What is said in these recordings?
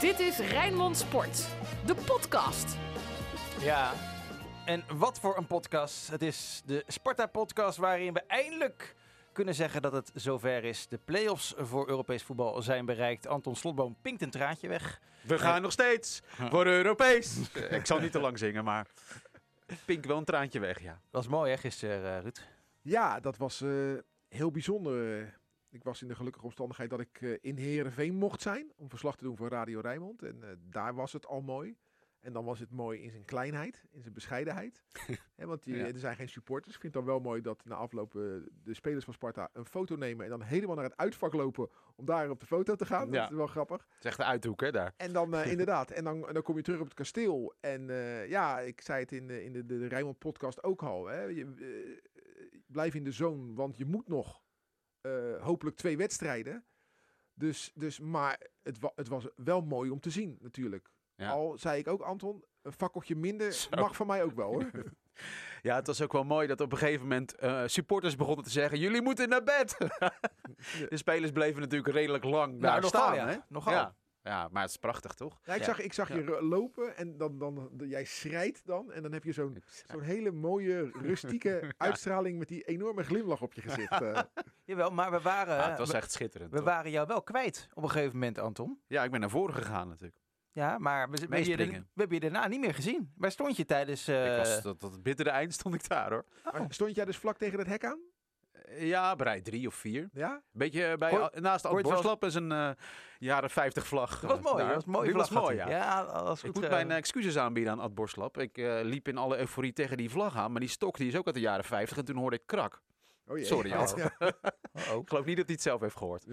Dit is Rijnmond Sport, de podcast. Ja, en wat voor een podcast. Het is de Sparta-podcast waarin we eindelijk kunnen zeggen dat het zover is. De play-offs voor Europees voetbal zijn bereikt. Anton Slotboom pinkt een traantje weg. We gaan nog steeds voor Europees. Ik zal niet te lang zingen, maar pink wel een traantje weg, ja. Dat was mooi hè, gisteren, eh, Ruud? Ja, dat was eh, heel bijzonder. Ik was in de gelukkige omstandigheid dat ik eh, in Heerenveen mocht zijn om verslag te doen voor Radio Rijnmond. En eh, daar was het al mooi. En dan was het mooi in zijn kleinheid, in zijn bescheidenheid. Want die, Ja. er zijn geen supporters. Ik vind het dan wel mooi dat na afloop eh, de spelers van Sparta een foto nemen. En dan helemaal naar het uitvak lopen om daar op de foto te gaan. Ja. Dat is wel grappig. Het is echt de uithoek, hè, daar. En dan eh, inderdaad, en dan, dan kom je terug op het kasteel. En eh, ja, ik zei het in de, in de, de, Rijnmond podcast ook al. Hè. Je, eh, blijf in de zone, want je moet nog eh, hopelijk twee wedstrijden. Dus, dus, maar het, wa het was wel mooi om te zien natuurlijk. Ja. Al zei ik ook, Anton, een fakkeltje minder Zo. mag van mij ook wel hoor. Ja, het was ook wel mooi dat op een gegeven moment eh, supporters begonnen te zeggen: jullie moeten naar bed. de spelers bleven natuurlijk redelijk lang daar Nou, nogal, staan. ja. Hè? Nogal. Ja. Ja, maar het is prachtig, toch? Ja, ik Ja. zag, ik zag je lopen en dan, dan, dan- jij schrijt dan. En dan heb je zo'n zo'n hele mooie, rustieke uitstraling met die enorme glimlach op je gezicht. eh. Jawel, maar we waren, Ja, het was we, echt schitterend. we toch? waren jou wel kwijt op een gegeven moment, Anton. Ja, ik ben naar voren gegaan natuurlijk. Ja, maar we, we, hebben je, Meespringen. we hebben je daarna niet meer gezien. Waar stond je tijdens... eh, ik was tot, tot het bittere eind stond ik daar hoor. Stond jij dus vlak tegen het hek aan? Eh, Ja, bij drie of vier. Ja? Beetje bij, Hoor- naast Ad Borslap is een eh, jaren 50 vlag. dat was mooi, daar. dat was mooi. Die was vlag had mooi, ja. Ja, dat was Ik moet eh, mijn excuses aanbieden aan Ad Borslap. Ik eh, liep in alle euforie tegen die vlag aan, maar die stok die is ook uit de jaren 50 en toen hoorde ik krak. Oh jee. Sorry, Ad. Ja. oh, Ik geloof niet dat hij het zelf heeft gehoord.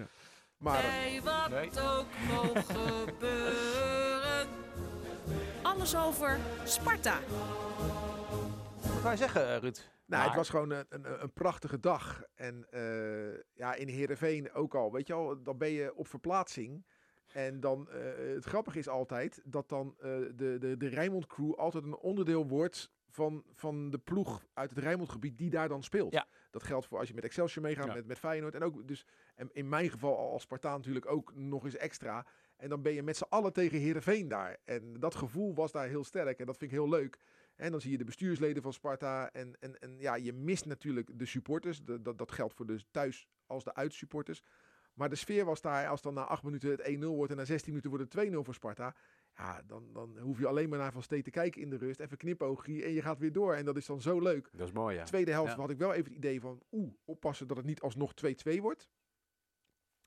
Maar eh, Bij wat Nee. ook mogen gebeuren. Alles over Sparta. Wat wou je zeggen, eh, Ruud? nou, Maar- het was gewoon een, een, een prachtige dag. En eh, ja, in Heerenveen ook al. Weet je al, dan ben je op verplaatsing. En dan, eh, het grappige is altijd dat dan eh, de, de, de Rijnmond crew altijd een onderdeel wordt van, van de ploeg uit het Rijnmondgebied die daar dan speelt. Ja. Dat geldt voor als je met Excelsior meegaat, Ja. met, met Feyenoord. En ook dus, en in mijn geval als Spartaan natuurlijk ook nog eens extra. En dan ben je met z'n allen tegen Heerenveen daar. En dat gevoel was daar heel sterk. En dat vind ik heel leuk. En dan zie je de bestuursleden van Sparta. En, en, en ja, je mist natuurlijk de supporters. De- dat, dat geldt voor de thuis- als de uitsupporters. Maar de sfeer was daar, als dan na 8 minuten het 1-0 wordt en na 16 minuten wordt het 2-0 voor Sparta. Ja, dan, dan hoef je alleen maar naar Van Steen te kijken in de rust. Even knipoogie en je gaat weer door. En dat is dan zo leuk. Dat is mooi, ja. Tweede helft Ja. had ik wel even het idee van, oeh, oppassen dat het niet alsnog 2-2 wordt.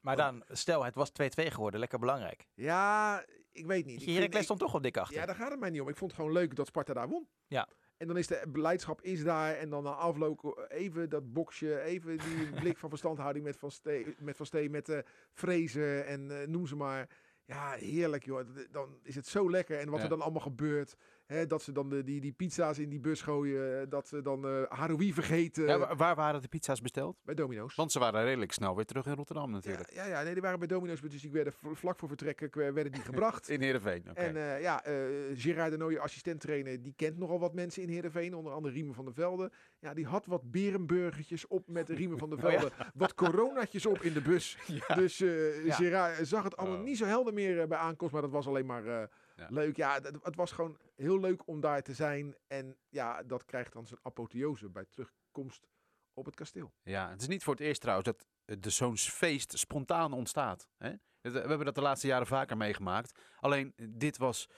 Maar dan, stel, het was 2-2 geworden. Lekker belangrijk. Ja, ik weet niet. Heracles stond toch op dik achter. Ja, daar gaat het mij niet om. Ik vond het gewoon leuk dat Sparta daar won. Ja. En dan is de beleidschap is daar. En dan na afloop even dat boxje. Even die blik van verstandhouding met Van Steen. Met, van Steen, met eh Vrezen en eh, noem ze maar. Ja, heerlijk joh. Dan is het zo lekker. En wat Ja. er dan allemaal gebeurt. Hè, dat ze dan de, die, die pizza's in die bus gooien. Dat ze dan eh Haroui vergeten Ja, waar waren de pizza's besteld? bij Domino's. Want ze waren redelijk snel weer terug in Rotterdam natuurlijk. Ja, ja, ja, nee, die waren bij Domino's. Dus die werden vlak voor vertrekken werden die gebracht. In Heerenveen, oké. En eh, ja, eh Gerard de Nooijer, assistent-trainer, die kent nogal wat mensen in Heerenveen. Onder andere Riemen van der Velde. Ja, die had wat berenburgertjes op met Riemen van der Oh ja. Velde. Wat coronatjes op in de bus. Dus eh Ja. Gerard zag het allemaal Oh. niet zo helder meer eh, bij aankomst. Maar dat was alleen maar eh, Ja. leuk. Ja, het, het was gewoon heel leuk om daar te zijn. En ja, dat krijgt dan zijn apotheose bij terugkomst op het kasteel. Ja, het is niet voor het eerst trouwens dat eh, de zo'n feest spontaan ontstaat. Hè? Het- We hebben dat de laatste jaren vaker meegemaakt. Alleen eh, dit was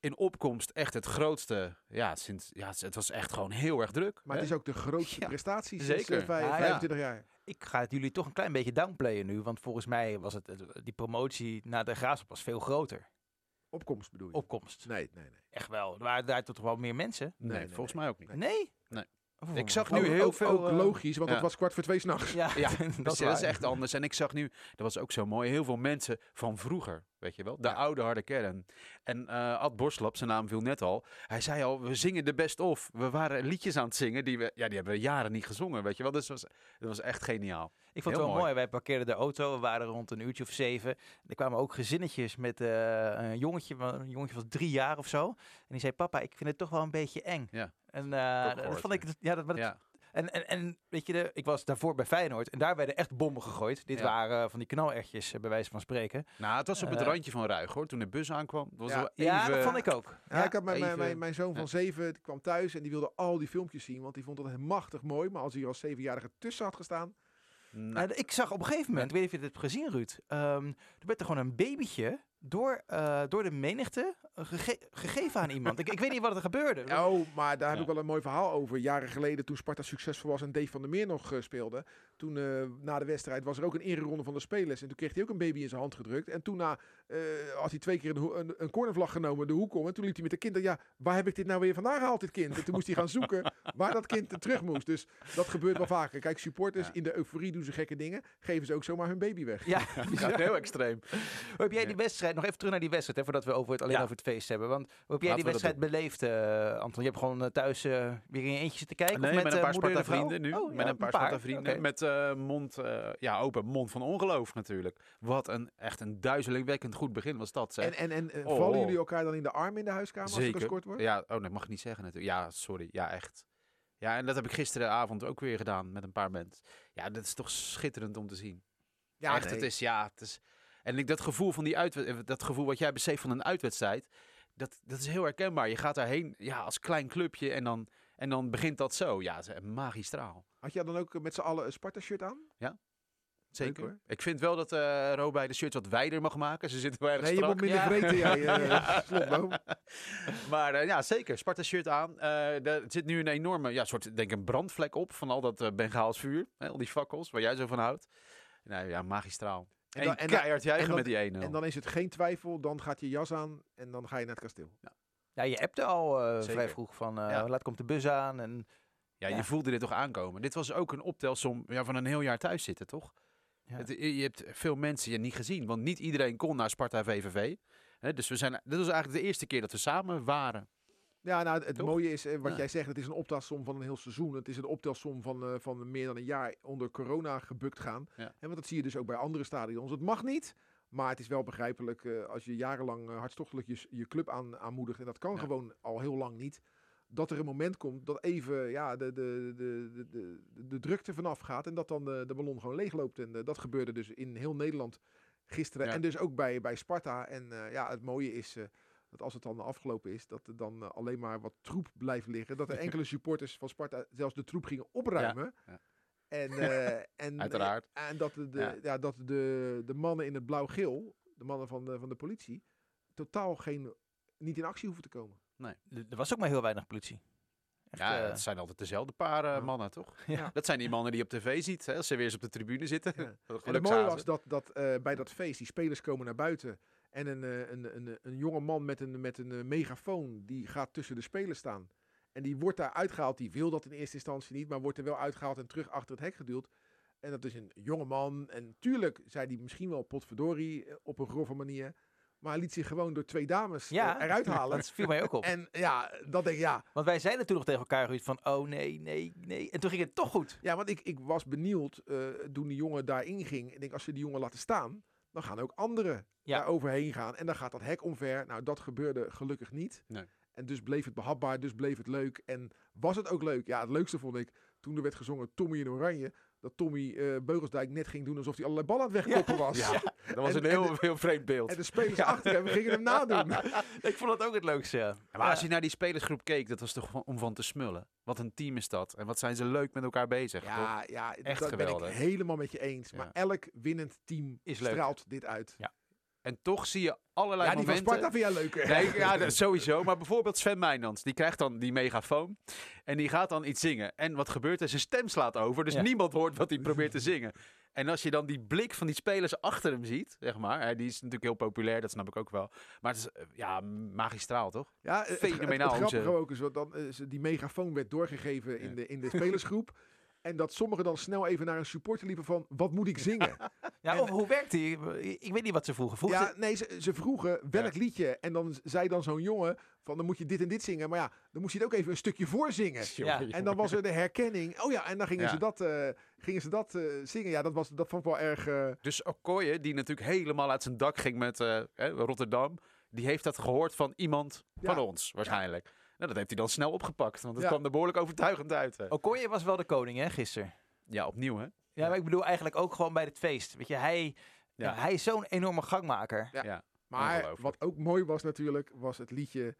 in opkomst echt het grootste. Ja, sinds, ja, het was echt gewoon heel erg druk. Maar hè? het is ook de grootste Ja, prestatie sinds zeker. eh, Ja, ja. 25 jaar. Ik ga het jullie toch een klein beetje downplayen nu. Want volgens mij was het, het- die promotie naar de Graafschap was veel groter. Opkomst bedoel je? Opkomst. Nee, nee, nee. Echt wel. Er waren daar toch wel meer mensen? Nee, Nee, nee, volgens nee. mij ook niet. Nee. Nee? Nee. Of- Ik zag of- nu Ook- heel ook, veel, Ook eh, logisch, want ja. het was kwart voor twee s'nachts. Ja, Ja, dat, dat, is dat is waar. echt anders. En ik zag nu, dat was ook zo mooi, heel veel mensen van vroeger, weet je wel. De Ja. oude harde kern. En eh Ad Borslap, zijn naam viel net al, hij zei al, we zingen de best of. We waren liedjes aan het zingen, die, we, ja, die hebben we jaren niet gezongen, weet je wel. Dus dat was, dat was echt geniaal. Ik vond het wel mooi. mooi. Wij parkeerden de auto. We waren rond een uurtje of zeven. Er kwamen ook gezinnetjes met eh, een jongetje. van- Een jongetje van drie jaar of zo. En die zei, papa, ik vind het toch wel een beetje eng. Ja. En eh, dat vond ik, ja, dat, maar dat- Ja. En, en, en weet je, de, ik was daarvoor bij Feyenoord en daar werden echt bommen gegooid. Dit Ja. waren van die knalechtjes, eh, bij wijze van spreken. Nou, het was op het Eh. randje van ruig hoor. Toen de bus aankwam, was Ja. wel Ja, even... dat vond ik ook. Ja, Ja, ik had mijn, mijn, even- mijn, mijn zoon van ja. zeven, die kwam thuis en die wilde al die filmpjes zien, want die vond dat machtig mooi. Maar als hij er als zevenjarige tussen had gestaan, Nou, Nou, ik zag op een gegeven moment, ik weet niet of je dit hebt gezien, Ruud. ehm, er werd er gewoon een babytje door, eh, door de menigte eh, gege- gegeven aan iemand. ik, ik weet niet wat er gebeurde. Oh, maar daar heb Ja. ik wel een mooi verhaal over. Jaren geleden, toen Sparta succesvol was en Dave van der Meer nog eh, speelde. Toen eh, na de wedstrijd was er ook een ereronde van de spelers. En toen kreeg hij ook een baby in zijn hand gedrukt. En toen na, eh, had hij twee keer een, een, een cornervlag genomen, de hoek om. En toen liep hij met de kind. Ja, waar heb ik dit nou weer vandaan gehaald, dit kind? En toen moest hij gaan zoeken waar dat kind terug moest. Dus dat gebeurt wel vaker. Kijk, supporters Ja. in de euforie doen ze gekke dingen. Geven ze ook zomaar hun baby weg. Ja, ja, heel extreem. Hoe heb jij die wedstrijd, nog even terug naar die wedstrijd, hè, voordat we over het, alleen Ja. over het feest hebben. Want hoe heb jij Laten die wedstrijd beleefd, eh, Anton? Je hebt gewoon eh, thuis eh, weer in je eentje zitten kijken? Nee, of met, met, een paar moeder en de vrouw? Sparta-vrienden nu. Oh, met ja, een paar Sparta-vrienden. Oké. Met eh, mond, eh, ja, open mond van ongeloof natuurlijk. Wat een echt een duizelingwekkend goed begin was dat. Zeg. En, en, en Oh, vallen oh. jullie elkaar dan in de arm in de huiskamer als er gescoord wordt? Ja, oh, dat mag ik niet zeggen natuurlijk. Ja, sorry. Ja, echt. Ja, en dat heb ik gisteravond ook weer gedaan met een paar mensen. Ja, dat is toch schitterend om te zien. Ja, echt, nee. het is, ja, het is... En ik, dat gevoel van die uitwedstrijd, dat gevoel wat jij beseft van een uitwedstrijd, dat, dat is heel herkenbaar. Je gaat daarheen, ja, als klein clubje en dan, en dan begint dat zo. Ja, magistraal. Had jij dan ook eh, met z'n allen een Sparta-shirt aan? Zeker. hoor. ik vind wel dat eh Robij de shirts wat wijder mag maken. Ze zitten wel erg Nee, je strak. moet minder Ja. vreten, jij, eh, slotboom. Maar eh, ja, zeker. Sparta-shirt aan. Eh, er zit nu een enorme, ja, soort, denk een brandvlek op van al dat eh Bengaals vuur. Hè, al die fakkels, waar jij zo van houdt. Nou ja, magistraal. En, dan- en dan- keihard juichen en met die 1-0. En dan is het geen twijfel, dan gaat je jas aan en dan ga je naar het kasteel. Ja, je appte al eh, vrij vroeg van, eh, Ja. laat komt de bus aan. En, Ja, Ja. je voelde dit toch aankomen. Dit was ook een optelsom ja, van een heel jaar thuis zitten, toch? Ja. Het, je hebt veel mensen je niet gezien, want niet iedereen kon naar Sparta VVV. Hè, dus we zijn, dit was eigenlijk de eerste keer dat we samen waren. Ja, nou, het, Toch? mooie is, eh, wat Ja. jij zegt, het is een optelsom van een heel seizoen. Het is een optelsom van, eh, van meer dan een jaar onder corona gebukt gaan. Ja. En want dat zie je dus ook bij andere stadions. Het mag niet, maar het is wel begrijpelijk eh, als je jarenlang hartstochtelijk je, je club aan, aanmoedigt. En dat kan Ja. gewoon al heel lang niet. Dat er een moment komt dat even ja, de, de, de, de, de, de drukte vanaf gaat. En dat dan de, de ballon gewoon leegloopt. En dat gebeurde dus in heel Nederland gisteren. En dus ook bij, bij Sparta. En ja, het mooie is... dat als het dan afgelopen is, dat er dan eh, alleen maar wat troep blijft liggen. Dat er enkele supporters van Sparta zelfs de troep gingen opruimen. ja. En, eh, en, Uiteraard. eh, en dat, de, Ja. ja. dat de, de mannen in het blauw-geel, de mannen van de, van de politie, totaal geen, niet in actie hoeven te komen. er er was ook maar heel weinig politie. Echt, Ja, eh, het zijn altijd dezelfde paar mannen, toch? Ja. Dat zijn die mannen die je op tv ziet, hè, als ze weer eens op de tribune zitten. En het mooie was dat, dat eh, bij dat feest, die spelers komen naar buiten. En een, eh, een, een, een jonge man met een, met een eh, megafoon, die gaat tussen de spelers staan. En die wordt daar uitgehaald. Die wil dat in eerste instantie niet, maar wordt er wel uitgehaald en terug achter het hek geduwd. En dat is een jonge man. En tuurlijk zei hij misschien wel potverdorie eh, op een grove manier. Maar hij liet zich gewoon door twee dames ja, eruit halen. Dat viel mij ook op. En ja, dat denk ik, ja. Want wij zeiden toen nog tegen elkaar Ruud, van, oh nee, nee, nee. En toen ging het toch goed. Ja, want ik, ik was benieuwd eh, toen die jongen daarin ging. Ik denk, als ze die jongen laten staan, dan gaan ook anderen Ja. daar overheen gaan. En dan gaat dat hek omver. Nou, dat gebeurde gelukkig niet. Nee. En dus bleef het behapbaar, dus bleef het leuk. En was het ook leuk? Ja, het leukste vond ik toen er werd gezongen Tommy in Oranje. Dat Tommy eh, Beugelsdijk net ging doen alsof hij allerlei ballen aan het wegkoppen was. Ja, dat was En- een heel, heel vreemd beeld. En de spelers achter hem gingen hem nadoen. ik vond dat ook het leukste, ja. Ja, maar als je naar die spelersgroep keek, dat was toch om van te smullen. Wat een team is dat. En wat zijn ze leuk met elkaar bezig. toch? Ja, ja Echt dat ben geweldig. ik helemaal met je eens. Ja. Maar elk winnend team Is leuk. straalt dit uit. En toch zie je allerlei Ja, die van. Sparta vind jij leuker. Nee, ja, sowieso. Maar bijvoorbeeld Sven Meijnans, die krijgt dan die megafoon. En die gaat dan iets zingen. En wat gebeurt er? Zijn stem slaat over. Dus Ja. niemand hoort wat hij probeert te zingen. En als je dan die blik van die spelers achter hem ziet, zeg maar. Hè, die is natuurlijk heel populair, dat snap ik ook wel. Maar het is, eh, ja, magistraal, toch? Ja, het, het, het, Fenomenaal hoe grappige ook is, wat dan, is die megafoon werd doorgegeven in, Ja. de, in de spelersgroep. En dat sommigen dan snel even naar een supporter liepen van, wat moet ik zingen? Ja, En- of hoe werkt die? Ik weet niet wat ze vroegen. Vroegen ja, ze- nee, ze, ze vroegen welk liedje. En dan zei dan zo'n jongen van, dan moet je dit en dit zingen. Maar ja, dan moest je het ook even een stukje voorzingen. Ja. En dan was er de herkenning. Oh ja, en dan gingen Ja. ze dat, eh, gingen ze dat eh, zingen. Ja, dat, was, dat vond ik wel erg... eh, Dus Okoye, die natuurlijk helemaal uit zijn dak ging met eh, hè, Rotterdam. Die heeft dat gehoord van iemand Ja. van ons, waarschijnlijk. Nou, dat heeft hij dan snel opgepakt, want het Ja. kwam er behoorlijk overtuigend uit. hè. Okoye was wel de koning, hè, gisteren. Ja, opnieuw hè. Ja, maar ik bedoel eigenlijk ook gewoon bij het feest. Weet je, hij, ja. Ja. hij is zo'n enorme gangmaker. Ja. Ja. Maar wat ook mooi was natuurlijk, was het liedje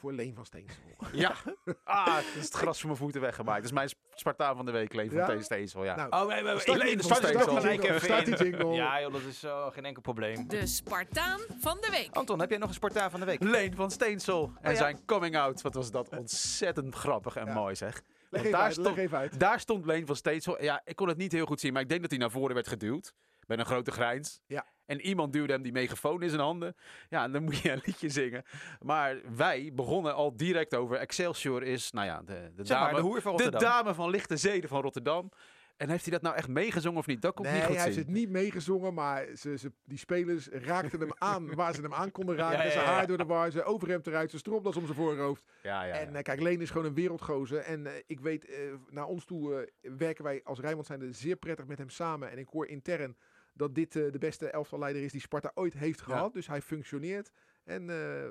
voor Leen van Steensel. Ja. Ah, het is het gras voor mijn voeten weggemaakt. Dat is mijn Sp- Spartaan van de week, Leen van Ja? Tees Steensel, ja. Nou, Oh, nee, maar Start ik- die- jingle, even start die in. jingle. Ja, joh, dat is zo geen enkel probleem. De Spartaan van de week. Anton, heb jij nog een Spartaan van de week? Leen van Steensel en ja. zijn coming out. Wat was dat ontzettend grappig en Ja. mooi zeg. leg Want even daar, uit, leg stond, even uit. daar stond Leen van Steensel. Ja, ik kon het niet heel goed zien, maar ik denk dat hij naar voren werd geduwd. Met een grote grijns. Ja. En iemand duwde hem die megafoon in zijn handen. Ja, en dan moet je een liedje zingen. Maar wij begonnen al direct over Excelsior is, nou ja, de, de Zeg maar, dame, de hoer van de dame van lichte zeden van Rotterdam. En heeft hij dat nou echt meegezongen of niet? Dat Nee, niet goed hij heeft het niet meegezongen, maar ze, ze, die spelers raakten hem aan waar ze hem aan konden raken. Ja, ja, Zijn ja. haar door de war, zijn overhemd eruit, zijn stropdas om zijn voorhoofd. Ja, ja, ja. En eh, kijk, Leen is gewoon een wereldgozer. En eh, ik weet, eh, naar ons toe werken wij als Rijnmond zijn zeer prettig met hem samen. En ik hoor intern dat dit eh, de beste elftalleider is die Sparta ooit heeft gehad. Dus hij functioneert. En eh,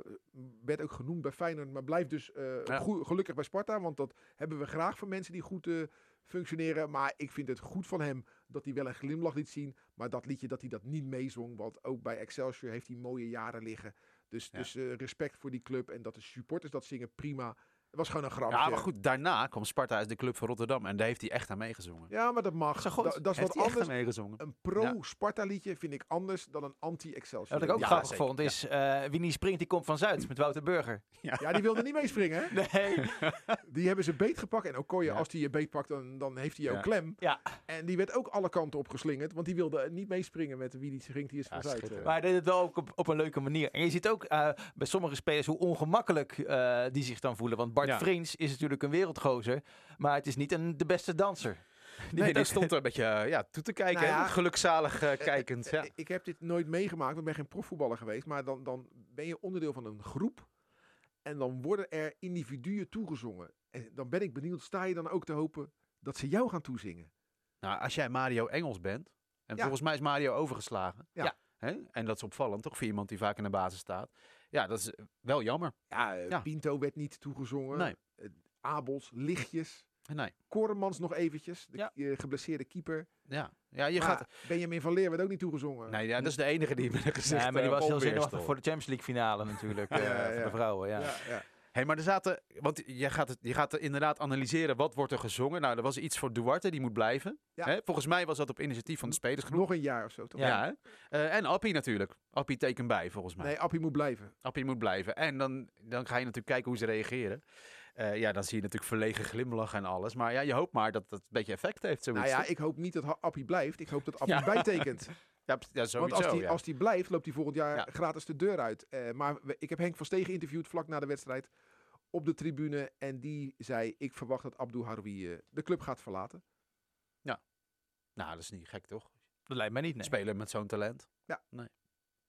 werd ook genoemd bij Feyenoord, maar blijft dus eh, Ja. gelukkig bij Sparta. Want dat hebben we graag van mensen die goed functioneren. Maar ik vind het goed van hem dat hij wel een glimlach liet zien. Maar dat liedje dat hij dat niet meezong. Want ook bij Excelsior heeft hij mooie jaren liggen. Dus, Ja. dus respect voor die club. En dat de supporters dat zingen, prima. Het was gewoon een grapje. Ja, maar goed, daarna kwam Sparta als de club van Rotterdam. En daar heeft hij echt aan meegezongen. Ja, maar dat mag. Zo goed. Da- dat is heeft wat hij echt anders. aan meegezongen. Een pro-Sparta liedje vind ik anders dan een anti-Excelsior. Wat ik ook Ja, grappig zeker. vond is, eh wie niet springt, die komt van Zuid met Wouter Burger. Ja, die wilde niet meespringen. Nee. Die hebben ze beet gepakt. En Okoye, Ja. als hij je beet pakt, dan, dan heeft hij jou Ja. klem. Ja. En die werd ook alle kanten opgeslingerd. Want die wilde niet meespringen met wie die springt, die is Ja, van Zuid. Maar hij deed het wel ook op, op een leuke manier. En je ziet ook eh, bij sommige spelers hoe ongemakkelijk eh, die zich dan voelen. Want Bart Ja. Vriends is natuurlijk een wereldgozer, maar het is niet een, de beste danser. Nee, die stond er een beetje eh, ja, toe te kijken. Nou ja, Gelukzalig eh, kijkend. Eh, Ja. Ik heb dit nooit meegemaakt, want ik ben geen profvoetballer geweest. Maar dan, dan ben je onderdeel van een groep. En dan worden er individuen toegezongen. En dan ben ik benieuwd, sta je dan ook te hopen dat ze jou gaan toezingen? Nou, als jij Mario Engels bent. En Ja. volgens mij is Mario overgeslagen. Ja. Hè? En dat is opvallend, toch? Voor iemand die vaak in de basis staat. Ja, dat is eh, wel jammer. Ja, eh, Ja. Pinto werd niet toegezongen. Nee. Abels, Lichtjes. Nee. Koremans nog eventjes, de Ja. eh, geblesseerde keeper. Ja, ja je Maar gaat. Benjamin van Leer werd ook niet toegezongen. Nee, ja, dat is de enige die met een gezicht. Ja, maar die eh, was heel stond. voor de Champions League finale natuurlijk. Ja, eh, ja, Van ja. de vrouwen, ja. ja, Hé, maar er zaten. Want je gaat, het, je gaat er inderdaad analyseren wat wordt er gezongen. Nou, er was iets voor Duarte, die moet blijven. Ja. Hè? Volgens mij was dat op initiatief van de spelersgroep. Nog een jaar of zo, toch? Ja. Ja, hè? Eh, en Appie natuurlijk. Appie tekent bij, volgens mij. Nee, Appie moet blijven. Appie moet blijven. En dan, dan ga je natuurlijk kijken hoe ze reageren. Eh, ja, dan zie je natuurlijk verlegen glimlach en alles. Maar ja, je hoopt maar dat dat een beetje effect heeft. Zoiets, Nou ja, ik hoop niet dat Appie blijft. Ik hoop dat Appie Ja. bijtekent. ja, ja, sowieso. Want als die, ja. als die blijft, loopt hij volgend jaar Ja. gratis de deur uit. Eh, maar we- ik heb Henk van Stegen geïnterviewd vlak na de wedstrijd op de tribune. En die zei, ik verwacht dat Abdou Haroui eh, de club gaat verlaten. Nou, dat is niet gek, toch? Dat lijkt mij niet, nee. Spelen met zo'n talent. Ja. Nee. Maar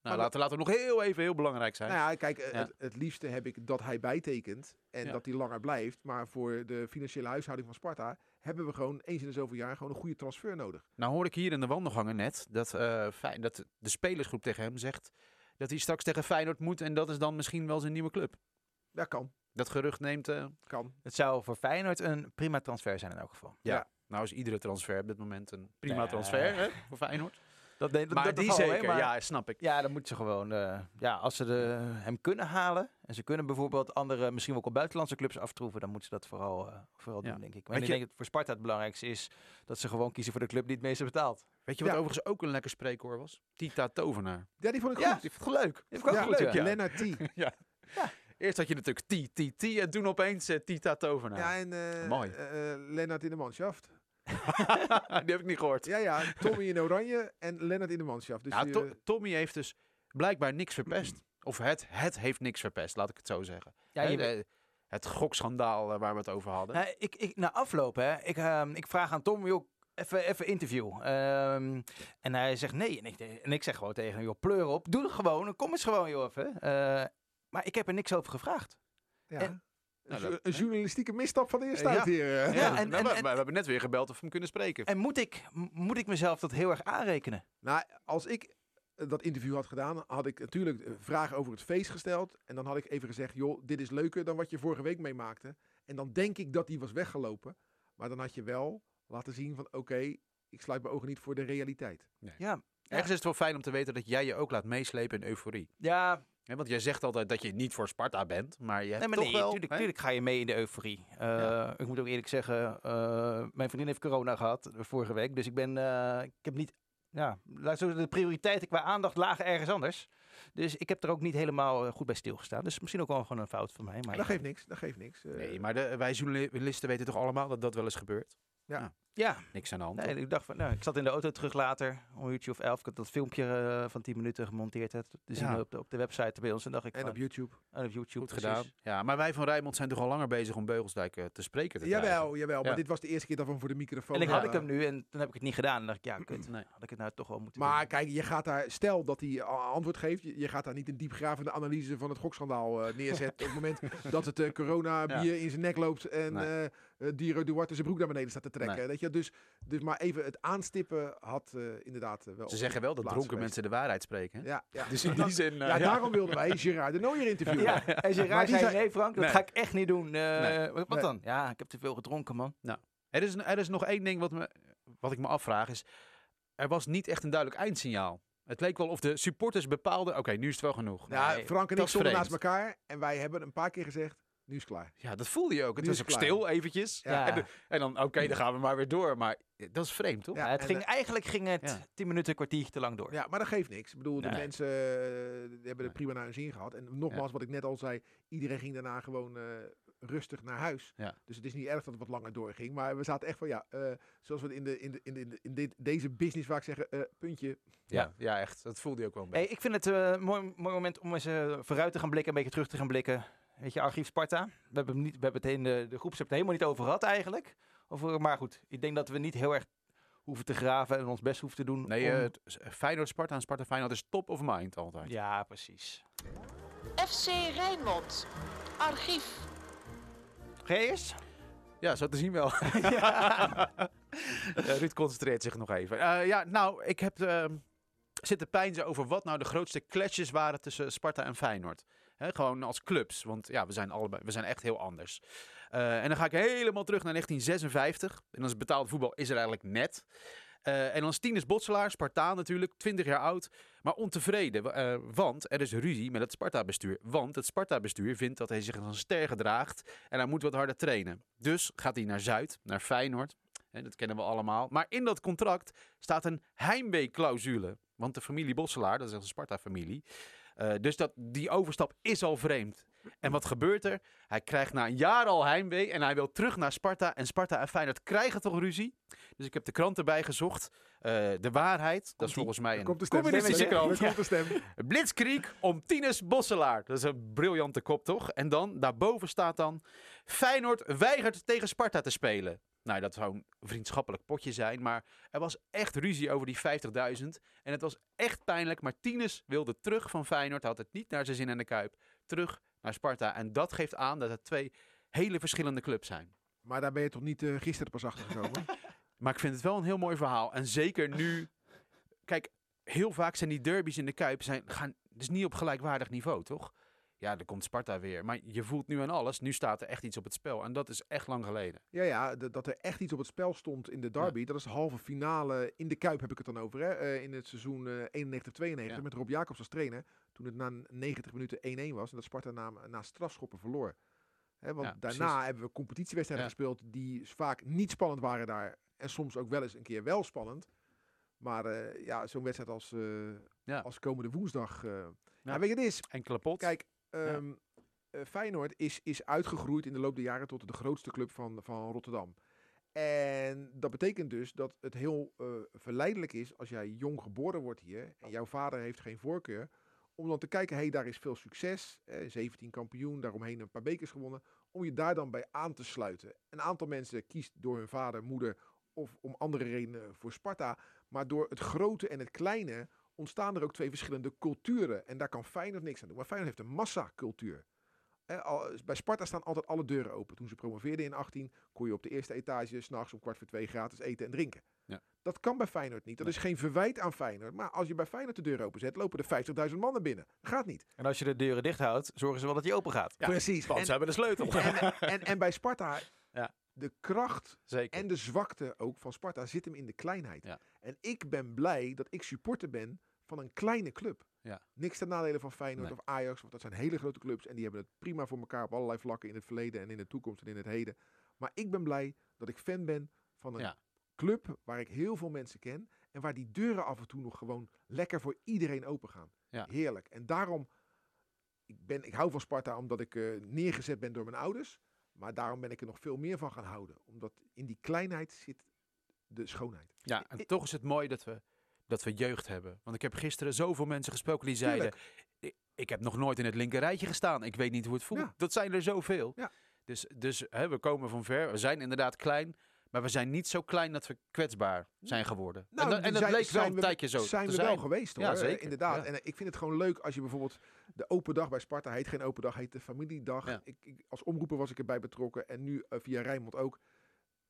Nou, laten, laten we nog heel even heel belangrijk zijn. Nou ja, kijk, eh, Ja. Het, het liefste heb ik dat hij bijtekent en Ja. dat hij langer blijft. Maar voor de financiële huishouding van Sparta hebben we gewoon eens in de zoveel jaar gewoon een goede transfer nodig. Nou hoor ik hier in de wandelgangen net dat, eh, Fey- dat de spelersgroep tegen hem zegt dat hij straks tegen Feyenoord moet. En dat is dan misschien wel zijn nieuwe club. Dat kan, Dat gerucht neemt... eh, kan. Het zou voor Feyenoord een prima transfer zijn in elk geval. nou is iedere transfer op dit moment een prima Nee. transfer hè, voor Feyenoord. Dat, dat, Maar dat die zeker, maar- ja, snap ik. Ja, dan moeten ze gewoon, eh, ja, als ze de, hem kunnen halen en ze kunnen bijvoorbeeld andere, misschien ook al buitenlandse clubs aftroeven, dan moeten ze dat vooral, eh, vooral Ja. doen, denk ik. Maar ik je- denk dat voor Sparta het belangrijkste is dat ze gewoon kiezen voor de club die het meeste betaalt. Weet je wat Ja. overigens ook een lekker spreekwoord was? Tita Tovenaar. Ja, die vond ik Ja, goed. Die vond ik leuk. Die vind ik ook Ja, goed, leuk, ja. ja. Lennart T. Eerst had je natuurlijk T, T, T en toen opeens eh, Tita Tovenaar. Ja, en eh Mooi. eh, Lennart in de manschaft. die heb ik niet gehoord. Ja, ja, Tommy in oranje en Lennart in de manschaft. Dus Nou, die, To- Tommy heeft dus blijkbaar niks verpest. Of het, het heeft niks verpest, laat ik het zo zeggen. Ja, je- de- het gokschandaal waar we het over hadden. Nou, ik, ik, na afloop, hè, ik, ehm, ik vraag aan Tom, joh, even, even interview. Ehm, en hij zegt nee. En ik, en ik zeg gewoon tegen hem, joh, pleur op. Doe het gewoon. Kom eens gewoon, joh, even. Eh, maar ik heb er niks over gevraagd. ja. en- een, Nou, dat- een journalistieke misstap van de eerste Ja. uit hier. eh. Ja, en- Nou, we, en- we hebben net weer gebeld of we hem kunnen spreken. En moet ik, moet ik mezelf dat heel erg aanrekenen? Nou, als ik eh, dat interview had gedaan, had ik natuurlijk eh, vragen over het feest gesteld. En dan had ik even gezegd, joh, dit is leuker dan wat je vorige week meemaakte. En dan denk ik dat die was weggelopen. Maar dan had je wel laten zien van, oké, ik sluit mijn ogen niet voor de realiteit. Ja, Ergens is het wel fijn om te weten dat jij je ook laat meeslepen in euforie. ja Hè, want jij zegt altijd dat je niet voor Sparta bent, maar je hebt nee, maar toch nee, wel... tuurlijk, ga je mee in de euforie. Eh, Ja. Ik moet ook eerlijk zeggen, eh, mijn vriendin heeft corona gehad eh, vorige week. Dus ik ben, eh, ik heb niet, ja, de prioriteiten qua aandacht lagen ergens anders. Dus ik heb er ook niet helemaal goed bij stilgestaan. Dus misschien ook wel gewoon een fout van mij. Maar dat geeft niks, dat geeft niks. Nee, maar de, wij journalisten weten toch allemaal dat dat wel eens gebeurt? Ja, Niks aan de hand. nee, ik dacht van, nou, ik zat in de auto terug later, om een uurtje of elf. Ik had dat filmpje eh, van 10 minuten gemonteerd. Hè, te zien Ja. op, de, op de website bij ons. En dacht ik en van, op YouTube. en op YouTube. Goed precies. gedaan. Ja, maar wij van Rijnmond zijn toch al langer bezig om Beugelsdijk eh, te spreken te? Jawel, jawel. Maar Ja. dit was de eerste keer dat we hem voor de microfoon En ik had ik hem nu en toen heb ik het niet gedaan. En dacht ik, ja, kut. Nee. Had ik het nou toch wel moeten Maar doen. kijk, je gaat daar, stel dat hij a- antwoord geeft, je, gaat daar niet een diepgravende analyse van het gokschandaal eh, neerzetten. op het moment dat het eh, corona Ja. bier in zijn nek loopt en Nee. Eh eh, Diro Duarte zijn broek naar beneden staat te trekken. Nee. Weet je? Dus, dus maar even het aanstippen had eh, inderdaad eh, wel. Ze zeggen wel dat dronken geweest. mensen de waarheid spreken. hè? Ja, ja. Dus in die zin... ja, daarom wilden wij Gerard de Nooier interviewen. Ja, en die zei, zei- nee Frank, dat ga ik echt niet doen. Nee. Wat dan? Ja, ik heb te veel gedronken, man. Er is, er is nog één ding wat, me, wat ik me afvraag. Is, er was niet echt een duidelijk eindsignaal. Het leek wel of de supporters bepaalden... Oké, nu is het wel genoeg. Ja, Frank en ik stonden naast elkaar en wij hebben een paar keer gezegd, nu is het klaar. Ja, dat voelde je ook. Het Nu was is ook klaar. stil eventjes. Ja. En, de- en dan, oké, dan gaan we maar weer door. Maar eh, dat is vreemd, toch? Ja, het ging, eigenlijk ging het ja. 10 minuten, een kwartier te lang door. Ja, maar dat geeft niks. Ik bedoel, de Nee. mensen eh, hebben er prima naar hun zin gehad. En nogmaals, wat ik net al zei, iedereen ging daarna gewoon eh, rustig naar huis. Ja. Dus het is niet erg dat het wat langer doorging. Maar we zaten echt van, ja, eh, zoals we in, de, in, de, in, de, in, dit, deze business vaak zeggen, eh, puntje. Ja, ja, echt. Dat voelde je ook wel een Hey, beetje. ik vind het een mooi, mooi moment om eens eh, vooruit te gaan blikken, een beetje terug te gaan blikken. Weet je, Archief Sparta. We hebben, hem niet, we hebben het in de, de helemaal niet over gehad eigenlijk. Over, maar goed, ik denk dat we niet heel erg hoeven te graven en ons best hoeven te doen. Nee, om- eh, het- Feyenoord Sparta en Sparta Feyenoord is top of mind altijd. ja, precies. FC Rijnmond. Archief. Eerst? Ja, zo te zien wel. Eh, Ruud concentreert zich nog even. Eh, ja, nou, ik heb ehm, zitten pijnzen over wat nou de grootste clashes waren tussen Sparta en Feyenoord. Gewoon als clubs, want ja, we zijn, allebei, we zijn echt heel anders. Eh, en dan ga ik helemaal terug naar 1956. En dan is betaald voetbal is er eigenlijk net. Eh, en dan is Tinus Botselaar, Spartaan natuurlijk, 20 jaar oud, maar ontevreden. eh, want er is ruzie met het Sparta-bestuur. Want het Sparta-bestuur vindt dat hij zich als een ster gedraagt en hij moet wat harder trainen. Dus gaat hij naar Zuid, naar Feyenoord. Hè, dat kennen we allemaal. Maar in dat contract staat een heimwee-clausule. Want de familie Bosselaar, dat is een Sparta-familie. Eh, dus dat, die overstap is al vreemd. En wat gebeurt er? Hij krijgt na een jaar al heimwee en hij wil terug naar Sparta. En Sparta en Feyenoord krijgen toch ruzie? Dus ik heb de krant erbij gezocht. Eh, de waarheid, dat is volgens mij een komt de stem. communistische krant. komt de stem. Blitzkrieg om Tinus Bosselaar. Dat is een briljante kop, toch? En dan, daarboven staat dan... Feyenoord weigert tegen Sparta te spelen. Nou, dat zou een vriendschappelijk potje zijn. Maar er was echt ruzie over die 50.000. En het was echt pijnlijk. Maar Tinus wilde terug van Feyenoord. Had het niet naar zijn zin in de Kuip. Terug naar Sparta. En dat geeft aan dat het twee hele verschillende clubs zijn. Maar daar ben je toch niet eh, gisteren pas achter gekomen? Maar ik vind het wel een heel mooi verhaal. En zeker nu... Kijk, heel vaak zijn die derbies in de Kuip... Zijn, gaan, dus niet op gelijkwaardig niveau, toch? Ja, er komt Sparta weer. Maar je voelt nu aan alles. Nu staat er echt iets op het spel. En dat is echt lang geleden. Ja, ja, dat er echt iets op het spel stond in de derby. Dat is de halve finale in de Kuip, heb ik het dan over. Hè? eh, in het seizoen eh 91-92 Ja. met Rob Jacobs als trainer. Toen het na 90 minuten 1-1 was en dat Sparta na, na strafschoppen verloor. Hè, want Ja, daarna precies. hebben we competitiewedstrijden gespeeld die vaak niet spannend waren daar. En soms ook wel eens een keer wel spannend. Maar eh, ja, zo'n wedstrijd als, eh, Ja. als komende woensdag. eh Ja. ja. weet je, het is, Enkele pot. Kijk, eh, Feyenoord is, is uitgegroeid in de loop der jaren tot de grootste club van, van Rotterdam. En dat betekent dus dat het heel eh, verleidelijk is als jij jong geboren wordt hier en jouw vader heeft geen voorkeur, om dan te kijken, hé, hey, daar is veel succes, eh, 17 kampioen, daaromheen een paar bekers gewonnen, om je daar dan bij aan te sluiten. Een aantal mensen kiest door hun vader, moeder of om andere redenen voor Sparta, maar door het grote en het kleine ontstaan er ook twee verschillende culturen. En daar kan Feyenoord niks aan doen. Maar Feyenoord heeft een massacultuur. Bij Sparta staan altijd alle deuren open. Toen ze promoveerden in 18 kon je op de eerste etage s'nachts om kwart voor twee gratis eten en drinken. Ja. Dat kan bij Feyenoord niet. Dat Nee. is geen verwijt aan Feyenoord. Maar als je bij Feyenoord de deur openzet, lopen er 50.000 mannen binnen. Gaat niet. En als je de deuren dicht houdt, zorgen ze wel dat die open gaat. Ja, Precies. Want En, ze hebben de sleutel. en, en, en bij Sparta, Ja. de kracht Zeker. en de zwakte ook van Sparta zit hem in de kleinheid. Ja. En ik ben blij dat ik supporter ben van een kleine club. Ja. Niks ten nadele van Feyenoord Nee. of Ajax, want dat zijn hele grote clubs en die hebben het prima voor elkaar op allerlei vlakken in het verleden en in de toekomst en in het heden. Maar ik ben blij dat ik fan ben van een Ja. club waar ik heel veel mensen ken en waar die deuren af en toe nog gewoon lekker voor iedereen open gaan. Ja. Heerlijk. En daarom, ik, ben, ik hou van Sparta omdat ik eh, neergezet ben door mijn ouders. Maar daarom ben ik er nog veel meer van gaan houden. Omdat in die kleinheid zit de schoonheid. Ja, en toch is het mooi dat we, dat we jeugd hebben. Want ik heb gisteren zoveel mensen gesproken die zeiden... Ik, ik heb nog nooit in het linker rijtje gestaan. Ik weet niet hoe het voelt. Ja. Dat zijn er zoveel. Ja. Dus, dus hè, we komen van ver. We zijn inderdaad klein. Maar we zijn niet zo klein dat we kwetsbaar zijn geworden. en, dat- en dat zijn- leek wel een we- tijdje zo Zijn te we zijn. wel geweest hoor. Ja, zeker. Inderdaad. Ja. En ik vind het gewoon leuk als je bijvoorbeeld de open dag bij Sparta heet geen open dag, heet de familiedag. Ja. Ik, ik, als omroeper was ik erbij betrokken en nu eh, via Rijnmond ook.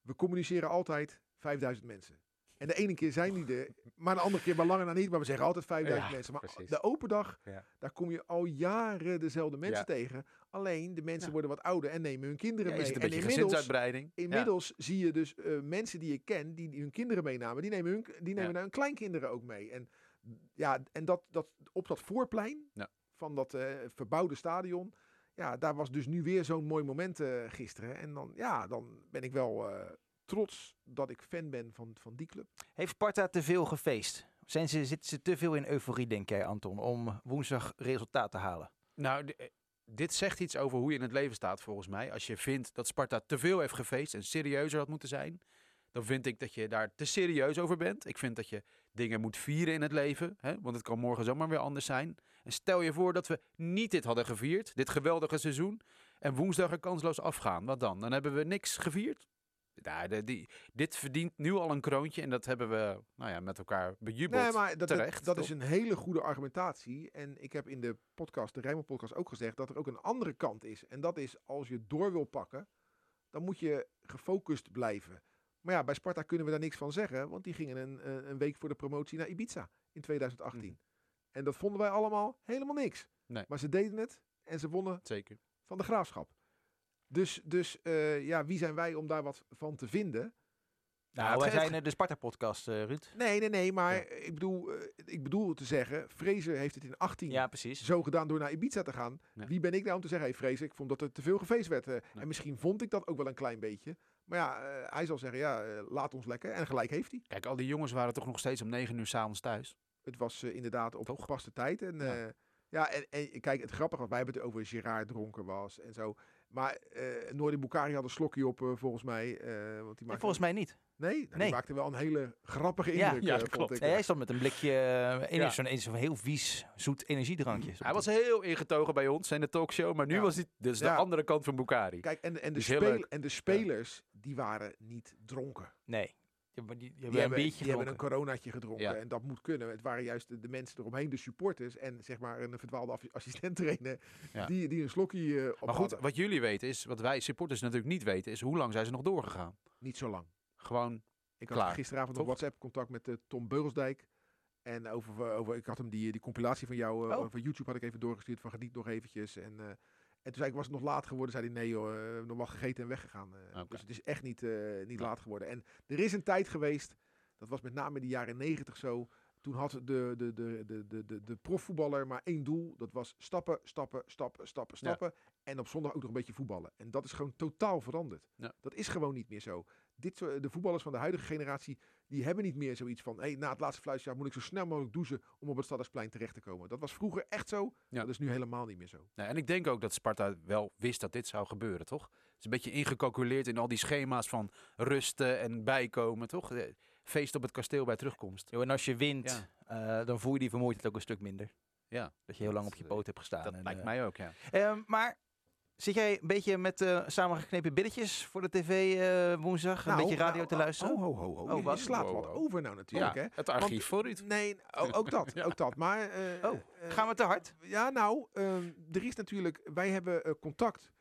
We communiceren altijd 5000 mensen. En de ene keer zijn die er, maar de andere keer maar langer dan niet. Maar we zeggen altijd 5000 Ja, mensen. Maar precies. de open dag, Ja. daar kom je al jaren dezelfde mensen Ja. tegen. Alleen de mensen Ja. worden wat ouder en nemen hun kinderen Ja, mee. is het een en beetje inmiddels, gezinsuitbreiding? Ja. Inmiddels zie je dus eh, mensen die ik ken, die, die hun kinderen meenamen, die nemen hun, die nemen Ja. nou hun kleinkinderen ook mee. En, ja, en dat, dat, op dat voorplein Ja. van dat eh, verbouwde stadion, ja, daar was dus nu weer zo'n mooi moment eh, gisteren. En dan, ja, dan ben ik wel eh, trots dat ik fan ben van, van die club. Heeft Sparta te veel gefeest? Zijn ze, zitten ze te veel in euforie, denk jij, Anton, om woensdag resultaat te halen? Nou, eh, dit zegt iets over hoe je in het leven staat volgens mij. Als je vindt dat Sparta te veel heeft gefeest en serieuzer had moeten zijn, dan vind ik dat je daar te serieus over bent. Ik vind dat je dingen moet vieren in het leven, hè? want het kan morgen zomaar weer anders zijn. En stel je voor dat we niet dit hadden gevierd, dit geweldige seizoen, en woensdag er kansloos afgaan. Wat dan? Dan hebben we niks gevierd. De, die, dit verdient nu al een kroontje en dat hebben we nou ja, met elkaar bejubeld. Nee, maar dat, terecht, dat is een hele goede argumentatie. En ik heb in de podcast, de Rijnmond podcast, ook gezegd dat er ook een andere kant is. En dat is als je door wil pakken, dan moet je gefocust blijven. Maar ja, bij Sparta kunnen we daar niks van zeggen, want die gingen een, een week voor de promotie naar Ibiza in 2018. Mhm. En dat vonden wij allemaal helemaal niks. Nee. Maar ze deden het en ze wonnen Zeker. van de graafschap. Dus, dus eh, ja, wie zijn wij om daar wat van te vinden? Nou, wij zijn eh, de Sparta-podcast, eh, Ruud. Nee, nee, nee, maar ik, bedoel, ik bedoel te zeggen, Fraser heeft het in 18 Ja, precies. zo gedaan door naar Ibiza te gaan. Ja. Wie ben ik nou om te zeggen, hey Fraser, ik vond dat er te veel gefeest werd. En misschien vond ik dat ook wel een klein beetje. Maar ja, hij zal zeggen, ja, laat ons lekker. En gelijk heeft hij. Kijk, al die jongens waren toch nog steeds om negen uur s'avonds thuis. Het was inderdaad op Toch? gepaste tijd. En, Ja. en, en kijk, het grappige was, wij hebben het over Gerard dronken was en zo. Maar eh Noordi Bukari had een slokje op, eh, volgens mij. eh, want die maakte, volgens mij niet. Nee, nou, die maakte wel een hele grappige Ja. indruk, Ja, eh, dat vond klopt. ik. Nee, hij stond met een blikje, Ja. zo'n zo'n heel vies, zoet energiedrankje. Hij was heel ingetogen bij ons in de talkshow, maar nu Ja. was hij dus de Ja. andere kant van Bukari. Kijk, en, en, de spel- leuk. en de spelers, die waren niet dronken. Nee. Die, hebben- die, die Die, hebben een biertje die hebben een gedronken. coronaatje gedronken. Ja. En dat moet kunnen. Het waren juist de, de mensen eromheen, de supporters. En zeg maar een verdwaalde assistent trainer. Ja. Die, die een slokje eh, op Maar goed, hadden. wat jullie weten is, wat wij supporters natuurlijk niet weten, is hoe lang zijn ze nog doorgegaan. Niet zo lang. Gewoon, Ik had Klaar, gisteravond op WhatsApp contact met eh, Tom Beugelsdijk. En over, over, ik had hem die, die compilatie van jou, eh, Oh. van YouTube had ik even doorgestuurd. Van geniet nog eventjes. En, eh, en toen zei ik, was het nog laat geworden? Zei hij, nee joh, eh, nog wel gegeten en weggegaan. eh. Dus het is echt niet, eh, niet Ja. laat geworden. En er is een tijd geweest, dat was met name in de jaren negentig zo. Toen had de, de, de, de, de, de, de profvoetballer maar één doel. Dat was stappen, stappen, stappen, stappen, Ja. stappen. En op zondag ook nog een beetje voetballen. En dat is gewoon totaal veranderd. Ja. Dat is gewoon niet meer zo. Dit, soort- de voetballers van de huidige generatie, die hebben niet meer zoiets van... Hey, na het laatste fluitjaar moet ik zo snel mogelijk douchen om op het Stadhuisplein terecht te komen. Dat was vroeger echt zo. Ja. Dat is nu helemaal niet meer zo. nou, en ik denk ook dat Sparta wel wist dat dit zou gebeuren, toch? Het is een beetje ingecalculeerd in al die schema's van rusten en bijkomen, toch? Eh, Feest op het kasteel bij terugkomst. Jo, En als je wint, eh, dan voel je die vermoeidheid ook een stuk minder. Ja, Dat je heel lang op je poot hebt gestaan. dat en, lijkt eh, mij ook, ja. Ehm, maar zit jij een beetje met eh, samengeknepen billetjes voor de tv eh, woensdag? een Nou, beetje radio nou, te luisteren? Oh, ho, ho, ho. Oh, Je wat? slaat Wow, wat wow. over nou natuurlijk, hè? het archief voor u. Nee, ook dat. Ja. Ook dat. Maar, eh, Oh, Gaan we te hard? Ja, nou, ehm, er is natuurlijk... Wij hebben eh, contact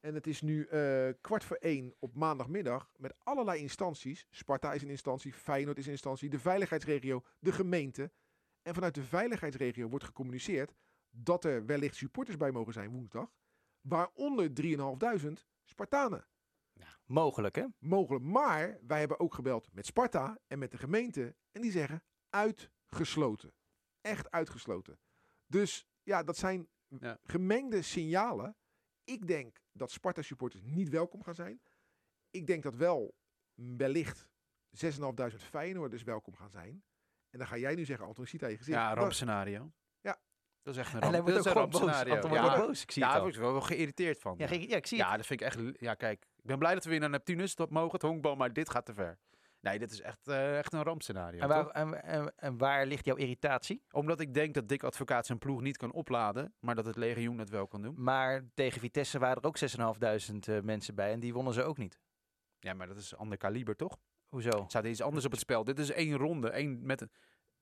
En het is nu eh, kwart voor één op maandagmiddag met allerlei instanties. Sparta is een instantie, Feyenoord is een instantie, de veiligheidsregio, de gemeente. En vanuit de veiligheidsregio wordt gecommuniceerd dat er wellicht supporters bij mogen zijn woensdag. Waaronder 3.500 Spartanen. Mogelijk, hè? Mogelijk. Maar wij hebben ook gebeld met Sparta en met de gemeente. En die zeggen uitgesloten. Echt uitgesloten. Dus ja, dat zijn Ja. gemengde signalen. Ik denk dat Sparta supporters niet welkom gaan zijn. Ik denk dat wel wellicht 6.500 Feyenoorders welkom gaan zijn. En dan ga jij nu zeggen, Anton, ik zie het aan je gezicht. Ja, Dat- rampscenario. Dat is echt een En hij ramp. wordt dat ook is een boos. Anton Ja, wordt boos. Ik zie ja, het daar word ik wel geïrriteerd van. Ja, Ja, ge- ja, ik zie het. Ja, dat vind ik echt... Ja, kijk. Ik ben blij dat we weer naar Neptunus dat mogen, het honkbal, maar dit gaat te ver. Nee, dit is echt, eh, echt een rampscenario. En waar, en, en, en waar ligt jouw irritatie? Omdat ik denk dat Dick Advocaat zijn ploeg niet kan opladen, maar dat het legioen dat wel kan doen. Maar tegen Vitesse waren er ook 6.500 eh, mensen bij en die wonnen ze ook niet. Ja, maar dat is ander kaliber, toch? Hoezo? Er staat iets anders op het spel. Dit is één ronde, één, met een,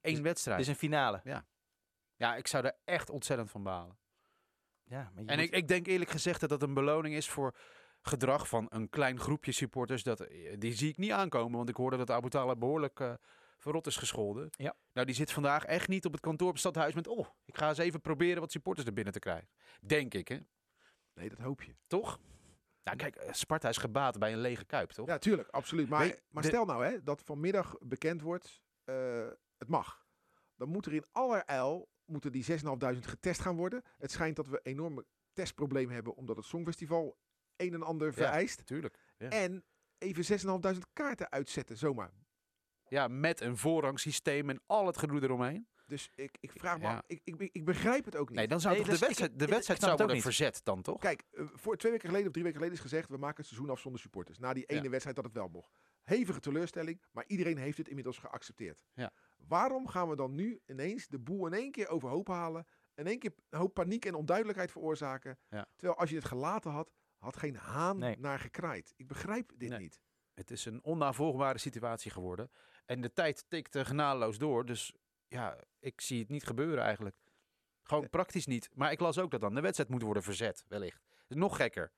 één wedstrijd. Dit is een finale. Ja, ik zou er echt ontzettend van balen. Ja, maar En moet- ik, ik denk eerlijk gezegd dat dat een beloning is voor gedrag van een klein groepje supporters. Dat, eh, die zie ik niet aankomen, want ik hoorde dat Abu Talib behoorlijk eh, verrot is gescholden. Ja. Nou, die zit vandaag echt niet op het kantoor op het stadhuis met... Oh, ik ga eens even proberen wat supporters er binnen te krijgen. Denk ik, hè? Nee, dat hoop je. Toch? Nou, kijk, eh, Sparta is gebaat bij een lege kuip, toch? Ja, tuurlijk, absoluut. Maar, maar de- stel nou hè, dat vanmiddag bekend wordt, het mag. Dan moet er in allerijl moeten die 6.500 getest gaan worden. Het schijnt dat we enorme testproblemen hebben, omdat het Songfestival een en ander vereist. Natuurlijk. Ja. En even 6.500 kaarten uitzetten, zomaar. ja, met een voorrangsysteem en al het gedoe eromheen. Dus ik, ik vraag me Ja. af, ik, ik, ik begrijp het ook niet. Nee, dan zou Nee, toch de dus ik- wedstrijd, de ik- wedstrijd zou worden verzet dan, toch? Kijk, eh, voor twee weken geleden of drie weken geleden is gezegd, we maken het seizoen af zonder supporters. Na die ene Ja. wedstrijd dat het wel mocht. Hevige teleurstelling, maar iedereen heeft het inmiddels geaccepteerd. Ja. Waarom gaan we dan nu ineens de boel in één keer overhoop halen, in één keer een hoop paniek en onduidelijkheid veroorzaken? Ja. Terwijl als je het gelaten had, had geen haan Nee. naar gekraaid. Ik begrijp dit Nee. niet. Het is een onnavolgbare situatie geworden. En de tijd tikt genadeloos door. Dus ja, ik zie het niet gebeuren eigenlijk. Gewoon Nee. praktisch niet. Maar ik las ook dat dan de wedstrijd moet worden verzet, wellicht. Nog gekker.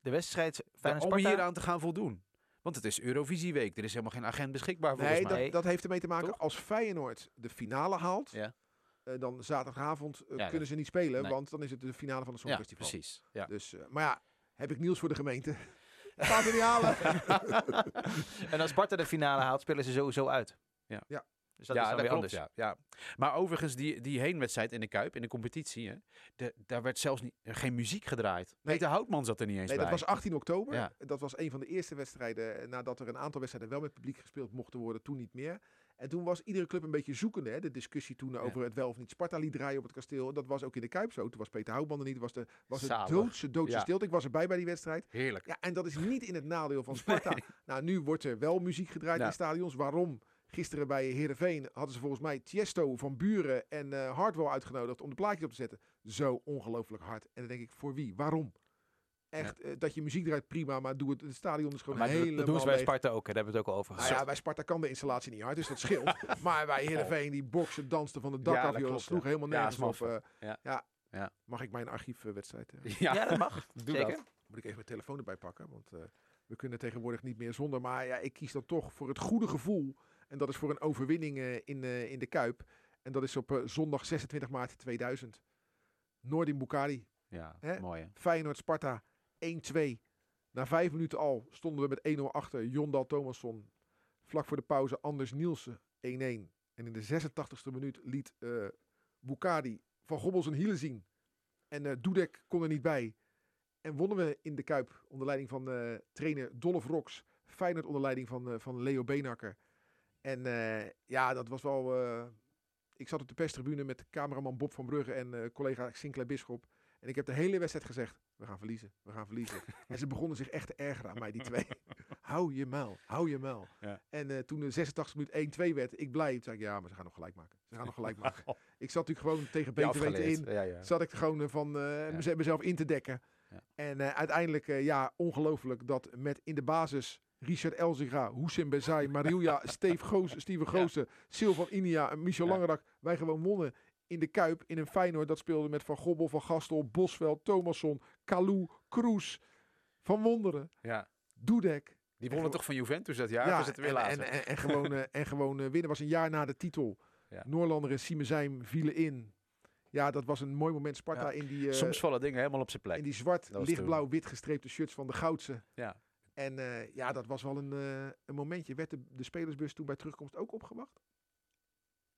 de wedstrijd Feyenoord om hier aan te gaan voldoen. Want het is Eurovisieweek. Er is helemaal geen agent beschikbaar volgens Nee, dat, dat heeft ermee te maken. Toch? Als Feyenoord de finale haalt, Ja. eh, dan zaterdagavond eh, Ja, kunnen ze niet spelen, nee. want dan is het de finale van het Ja, Songfestival. precies. Ja. Dus, eh, maar ja, heb ik nieuws voor de gemeente? Gaat er niet halen. En als Sparta de finale haalt, spelen ze sowieso uit. Ja. Ja. Dus dat ja, is dan dat weer klopt, anders. ja, ja. Maar overigens, die, die heenwedstrijd in de Kuip, in de competitie, hè, de, daar werd zelfs niet, geen muziek gedraaid. Nee. Peter Houtman zat er niet eens Nee, bij. dat was 18 oktober. Ja. Dat was een van de eerste wedstrijden eh, nadat er een aantal wedstrijden wel met publiek gespeeld mochten worden, toen niet meer. En toen was iedere club een beetje zoekende. Hè? De discussie toen over het wel of niet Sparta liet draaien op het kasteel. Dat was ook in de Kuip zo. Toen was Peter Houtman er niet. Was, de, was het doodse, doodse Ja. stilte. Ik was erbij bij die wedstrijd. Heerlijk. Ja, en dat is niet in het nadeel van Sparta. Nou, nu wordt er wel muziek gedraaid Ja. in stadions. Waarom? Gisteren bij Heerenveen hadden ze volgens mij Tiesto van Buren en eh Hardwell uitgenodigd om de plaatjes op te zetten. Zo ongelooflijk hard. En dan denk ik, voor wie? Waarom? Echt, eh, dat je muziek draait, prima, maar doe het. Het stadion is gewoon Maar helemaal dat doen ze bij. Sparta ook. hè. Daar hebben we het ook al over Nou gehad. ja, bij Sparta kan de installatie niet hard, dus dat scheelt. maar bij Heerenveen, die boksen, dansten van het dak Ja, af, dat joh, dat klopt, sloeg helemaal Ja, nergens op. eh. Ja. Ja. Ja. Mag ik mijn archiefwedstrijd? eh, Ja, Ja, dat mag. doe Zeker. dat. moet ik even mijn telefoon erbij pakken, want eh, we kunnen tegenwoordig niet meer zonder. Maar ja, ik kies dan toch voor het goede gevoel. En dat is voor een overwinning eh, in, eh, in de Kuip. En dat is op eh, zondag 26 maart 2000. Noordin Bukari, Ja, Hè? mooi hè. Feyenoord Sparta 1-2. Na vijf minuten al stonden we met 1-0 achter. Jondal Thomasson. Vlak voor de pauze Anders Nielsen 1-1. En in de 86e minuut liet eh Bukari van Gobbel zijn hielen zien. En eh Dudek kon er niet bij. En wonnen we in de Kuip onder leiding van trainer Dolph Rox. Feyenoord onder leiding van, van Leo Beenakker. En eh, ja, dat was wel... eh, ik zat op de perstribune met de cameraman Bob van Brugge en eh, collega Sinclair Bisschop. En ik heb de hele wedstrijd gezegd, we gaan verliezen, we gaan verliezen. en ze begonnen zich echt te ergeren aan mij, die twee. hou je muil, hou je muil. Ja. En toen de 86 minuut 1-2 werd, ik blij. Toen zei ik, ja, maar ze gaan nog gelijk maken. Ze gaan nog gelijk maken. Ik zat natuurlijk gewoon tegen beter weten in. Ja, ja. Zat ik er gewoon van mez- mezelf in te dekken. Ja. En uiteindelijk, ja, ongelooflijk dat met in de basis Richard Elziga, Houssem Bezai, Marilja, Steve Goos, Steven Goosen, Silvan Inia en Michel. Langerak. Wij gewoon wonnen in de Kuip in een Feyenoord. Dat speelde met Van Gobbel, Van Gastel, Bosveld, Thomasson, Kalou, Kroes. Van Wonderen, Ja. Dudek. Die wonnen En toch van Juventus dat jaar? Ja, en, en, en, en gewoon, eh, en gewoon eh, winnen. was een jaar na de titel. Ja. Noorlander en Siemenzijm vielen in. Ja, dat was een mooi moment. Sparta Ja. in die, eh, Soms vallen dingen helemaal op zijn in plek. die zwart, Dat was lichtblauw-wit gestreepte shirts van de Goudse. Ja. En eh, ja, dat was wel een, eh, een momentje. Werd de, de spelersbus toen bij terugkomst ook opgewacht?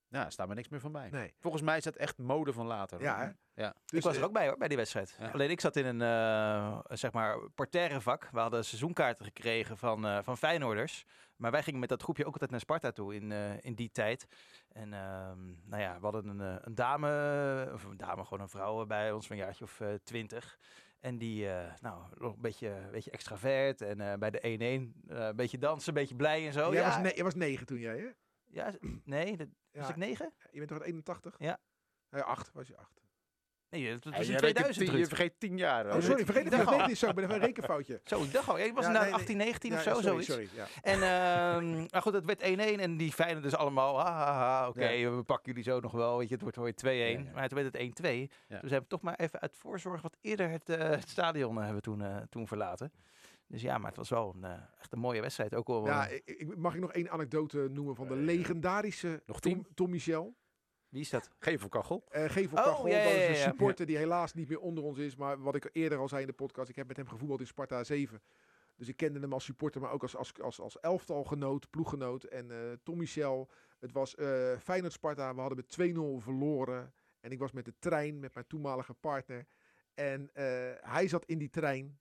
Ja, daar staat maar niks meer van bij. Nee. Volgens mij is dat echt mode van later. Ja, hoor. ja. Dus, ik was eh, er ook bij hoor, bij die wedstrijd. Ja. Alleen ik zat in een, eh, zeg maar, parterre vak. We hadden seizoenkaarten gekregen van, eh van Feyenoorders. Maar wij gingen met dat groepje ook altijd naar Sparta toe in, eh, in die tijd. En ehm, nou ja, we hadden een, eh, een dame, of een dame, gewoon een vrouw bij ons van een jaartje of eh, twintig. En die, eh, nou, nog een beetje, een beetje extravert. En eh, bij de 1-1 eh, een beetje dansen, een beetje blij en zo. jij, ja, was ne- jij was negen toen jij, hè? ja, nee, dat, was ik negen? Je bent toch uit 81? Ja. Ja, acht was je acht. Nee, dat was in jij 2000. rekent tien- Ruud. je vergeet tien jaar. Oh, sorry, vergeet ik het. Nee, niet zo. Ik ben een rekenfoutje. Zo, ik dacht al, ik was Ja, inderdaad nee, nee. 18, 19 Ja, of zo, sorry, zoiets. sorry. Ja. En ehm maar goed, het werd 1-1 en die fijne dus allemaal, ah, ah, ah, oké, we pakken jullie zo nog wel, weet je, het wordt weer 2-1. Ja, ja. Maar toen werd het 1-2. Ja. Dus hebben we toch maar even uit voorzorg wat eerder het, eh, het stadion eh, hebben we toen, eh, toen verlaten. Dus ja, maar het was wel een, eh, echt een mooie wedstrijd. Ook al, Ja, ik, mag ik nog één anekdote noemen van de legendarische Nog Tom? Tom Michel? Wie is dat? Gevelkachel. Uh, Gevel Oh, Kachel, ja, dat is ja, een ja. supporter die helaas niet meer onder ons is. Maar wat ik eerder al zei in de podcast, ik heb met hem gevoetbald in Sparta 7. Dus ik kende hem als supporter, maar ook als, als, als, als elftalgenoot, ploeggenoot. En eh, Tom Michel, het was eh Feyenoord Sparta, we hadden met 2-0 verloren. En ik was met de trein met mijn toenmalige partner. En eh, hij zat in die trein.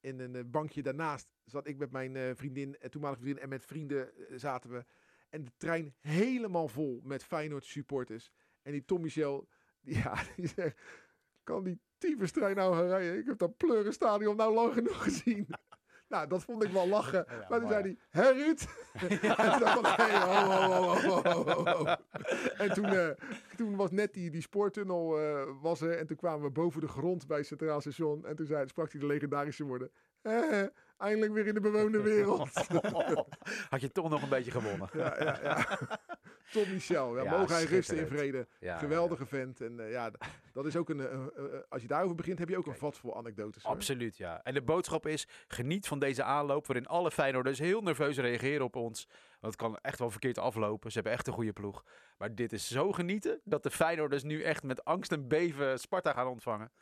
In een eh, bankje daarnaast zat ik met mijn eh, vriendin, eh, toenmalige vriendin en met vrienden eh, zaten we. En de trein helemaal vol met Feyenoord supporters. En die Tom Michel, die, ja, die zegt, kan die tyfustrein nou gaan rijden? Ik heb dat pleurenstadion nou lang genoeg gezien. nou, dat vond ik wel lachen. Ja, maar toen zei hij, hè Ruud? en toen dacht ik, hey, ho, ho, ho, ho, ho, ho, ho. En toen, toen was net die, die spoortunnel eh, was er. En toen kwamen we boven de grond bij het Centraal Station. En toen zei, sprak hij de legendarische woorden. "Eh, eindelijk weer in de bewoonde wereld. Had je toch nog een beetje gewonnen. ja, ja, ja. Tom Michel, ja, Ja, mogen hij rusten in vrede. Ja, Geweldige vent. En eh, ja, dat is ook een. eh, eh, als je daarover begint, heb je ook een vat vol anekdotes. hoor. Absoluut, ja. En de boodschap is, geniet van deze aanloop waarin alle Feyenoorders heel nerveus reageren op ons. Want het kan echt wel verkeerd aflopen. Ze hebben echt een goede ploeg. Maar dit is zo genieten dat de Feyenoorders nu echt met angst en beven Sparta gaan ontvangen.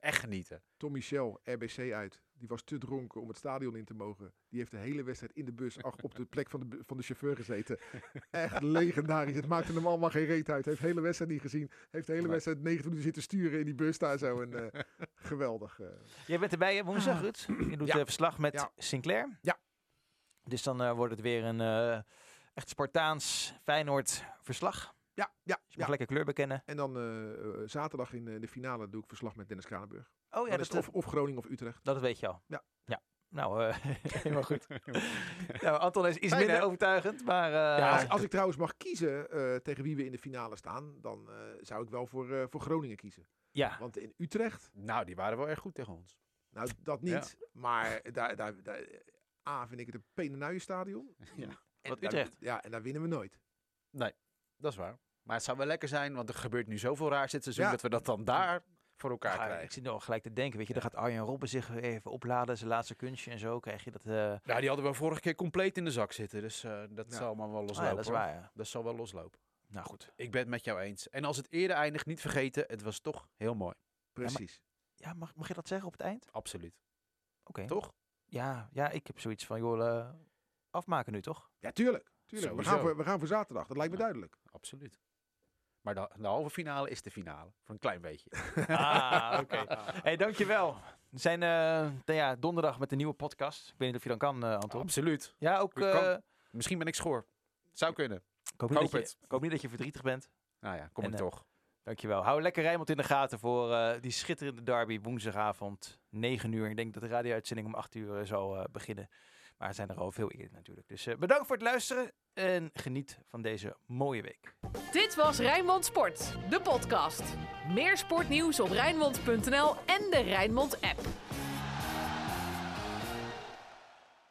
Echt genieten. Tom Michel, RBC uit. Die was te dronken om het stadion in te mogen. Die heeft de hele wedstrijd in de bus ach, op de plek van de, van de chauffeur gezeten. Echt legendarisch. Het maakte hem allemaal geen reet uit. Heeft de hele wedstrijd niet gezien. Heeft de hele wedstrijd 90 minuten zitten sturen in die bus daar zo. En, eh, geweldig. eh. Jij bent erbij woensdag, Ruud. Je doet Ja. eh, verslag met Ja. Sinclair. Ja. Dus dan eh, wordt het weer een eh, echt Spartaans Feyenoord verslag. Ja, ja, Dus je mag ja. lekker kleur bekennen. En dan zaterdag in de finale doe ik verslag met Dennis Kranenburg. Oh ja, dat dat, is of, of Groningen of Utrecht. dat weet je al. Ja. ja. Nou, eh, helemaal goed. nou, Anton is iets Fijn, minder hè? overtuigend, maar... eh, Ja, als, als ik trouwens mag kiezen eh, tegen wie we in de finale staan, dan eh, zou ik wel voor, eh, voor Groningen kiezen. ja. Want in Utrecht, Nou, die waren wel erg goed tegen ons. nou dat niet. Maar daar, daar, daar, A, vind ik het een penenuienstadion. Ja. En Wat daar- Utrecht? ja, en daar winnen we nooit. Dat is waar. Maar het zou wel lekker zijn, want er gebeurt nu zoveel raars dit seizoen, Ja. dat we dat dan daar voor elkaar Ah, ik krijgen. zit al gelijk te denken, weet je, dan gaat Arjen Robben zich weer even opladen, zijn laatste kunstje en zo, krijg je dat... eh Ja, die hadden we vorige keer compleet in de zak zitten, dus eh, dat Ja. zal allemaal wel ah, loslopen. ja, dat is waar, ja. Dat zal wel loslopen. Nou goed. Ik ben het met jou eens. En als het eerder eindigt, niet vergeten, het was toch heel mooi. Precies. Ja, mag, mag je dat zeggen op het eind? Absoluut. Oké. Toch? Ja, ja, ik heb zoiets van, joh, eh, afmaken nu toch? Ja, tuurlijk. tuurlijk. We, gaan voor, we gaan voor zaterdag, dat lijkt me Ja. duidelijk. Absoluut. Maar de, de halve finale is de finale. Voor een klein beetje. Ah, oké. hey, dankjewel. We zijn eh, nou ja, donderdag met een nieuwe podcast. Ik weet niet of je dan kan, eh, Anton. Absoluut. Ja, ook... Kan. eh, Misschien ben ik schoor. Zou kunnen. ik, hoop niet hoop dat je, ik hoop niet dat je verdrietig bent. Nou ja, kom En, ik toch. Dankjewel. Hou lekker Rijnmond in de gaten voor eh, die schitterende derby woensdagavond 9 uur. Ik denk dat de radio-uitzending om 8 uur zal eh, beginnen. Maar het zijn er al veel eerder natuurlijk. Dus eh, bedankt voor het luisteren en geniet van deze mooie week. Dit was Rijnmond Sport, de podcast. Meer sportnieuws op Rijnmond.nl en de Rijnmond app.